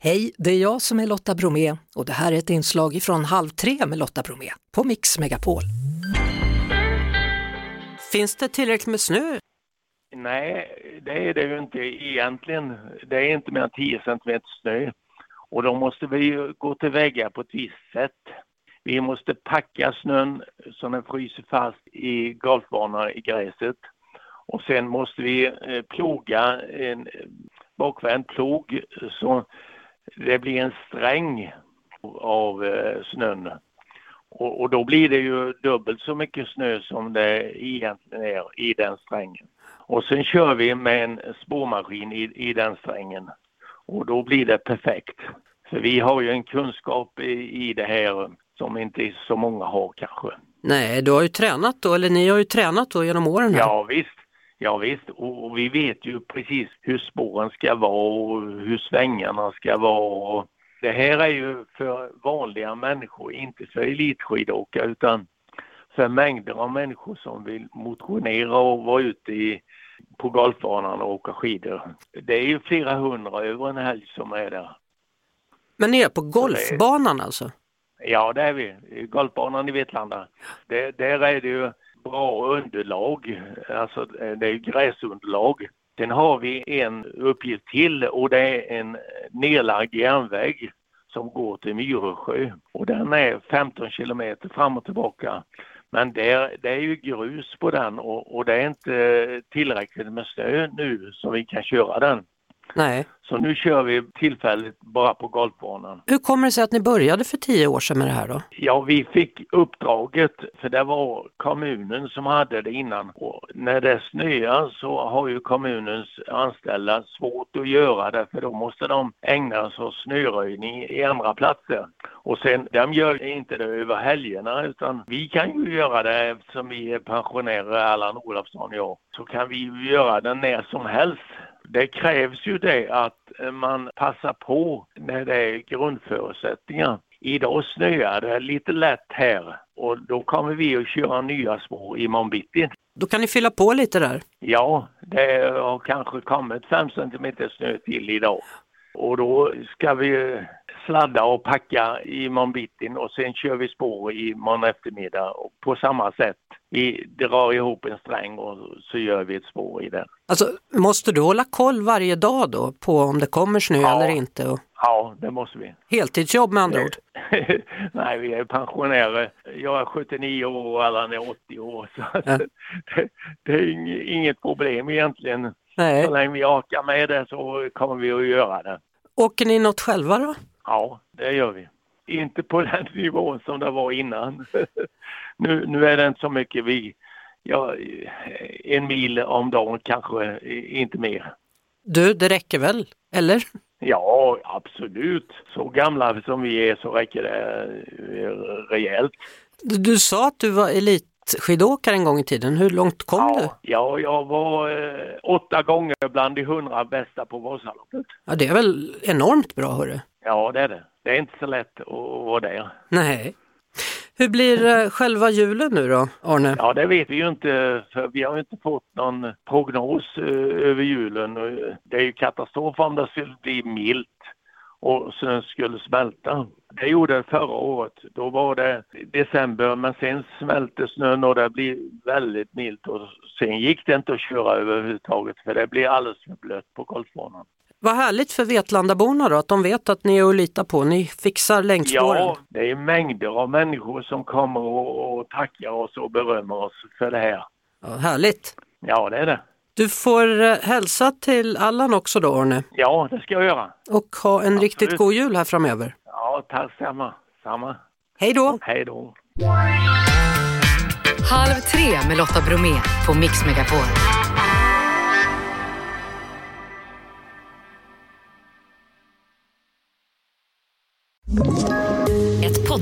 Hej, det är jag som är Lotta Bromé och det här är ett inslag från Halv tre med Lotta Bromé på Mix Megapol. Finns det tillräckligt med snö? Nej, det är det ju inte egentligen. Det är inte mer än 10 cm snö. Och då måste vi ju gå tillväga på ett visst sätt. Vi måste packa snön så den fryser fast i golfbanan i gräset. Och sen måste vi eh, ploga en eh, bakvänd plog så det blir en sträng av eh, snön. Och, och, då blir det ju dubbelt så mycket snö som det egentligen är i den strängen. Och sen kör vi med en spårmaskin i, i den strängen och då blir det perfekt. För vi har ju en kunskap i, i det här som inte så många har kanske. Nej, du har ju tränat då, eller ni har ju tränat då genom åren här. Ja visst, ja, visst. Och, vi vet ju precis hur spåren ska vara och hur svängarna ska vara. Det här är ju för vanliga människor, inte för elitskidåkare utan för mängder av människor som vill motionera och vara ute i, på golfbanan och åka skidor. Det är ju flera hundra över en helg som är där. Men ni är på golfbanan alltså? Ja, det är vi. Golfbanan i Vetlanda. Det, där är det ju bra underlag, alltså eh, det är gräsunderlag. Sen har vi en uppgift till och det är en nedlagd järnväg som går till Myresjö och den är 15 kilometer fram och tillbaka. Men det, det är ju grus på den och, och det är inte tillräckligt med snö nu så vi kan köra den. Nej. Så nu kör vi tillfälligt bara på golfbanan. Hur kommer det sig att ni började för tio år sedan med det här då? Ja, vi fick uppdraget för det var kommunen som hade det innan. Och när det snöar så har ju kommunens anställda svårt att göra det för då måste de ägna sig åt snöröjning i andra platser. Och sen, de gör inte det över helgerna utan vi kan ju göra det eftersom vi är pensionärer, Allan Olofsson och jag, så kan vi ju göra det när som helst det krävs ju det att man passar på när det är grundförutsättningar. Idag snöar det lite lätt här och då kommer vi att köra nya spår imorgon bitti. Då kan ni fylla på lite där? Ja, det har kanske kommit 5 cm snö till idag. Och då ska vi sladda och packa imorgon bitti och sen kör vi spår imorgon eftermiddag på samma sätt vi drar ihop en sträng och så gör vi ett spår i den. Alltså, måste du hålla koll varje dag då på om det kommer snö ja. eller inte? Och... Ja, det måste vi. Heltidsjobb med andra ord? Nej, vi är pensionärer. Jag är 79 år och Allan är 80 år. Så ja. det, det, är inget problem egentligen. Nej. Så länge vi orkar med det så kommer vi att göra det. Åker ni något själva då? Ja, det gör vi. Inte på den nivån som det var innan. Nu, nu är det inte så mycket vi, ja, en mil om dagen kanske, inte mer. Du, det räcker väl, eller? Ja, absolut. Så gamla som vi är så räcker det rejält. Du, du sa att du var elitskidåkare en gång i tiden. Hur långt kom ja, du? Ja, jag var eh, åtta gånger bland de hundra bästa på Vasaloppet. Ja, det är väl enormt bra, hörru? Ja, det är det. Det är inte så lätt att vara där. Nej. Hur blir eh, själva julen nu då, Arne? Ja, det vet vi ju inte, för vi har ju inte fått någon prognos eh, över julen. Eh, det är ju katastrof om det skulle bli milt och snön skulle smälta. Det gjorde det förra året. Då var det december, men sen smälte snön och det blev väldigt milt och sen gick det inte att köra överhuvudtaget för det blev alldeles för blött på golfbanan. Vad härligt för Vetlandaborna då, att de vet att ni är att lita på. Ni fixar längdspåren. Ja, det är mängder av människor som kommer och, och tackar oss och berömmer oss för det här. Ja, härligt! Ja, det är det. Du får eh, hälsa till Allan också då, Arne. Ja, det ska jag göra. Och ha en Absolut. riktigt god jul här framöver. Ja, tack samma. samma. Hej då! Hej då! Halv tre med Lotta Bromé på Mix Megapol.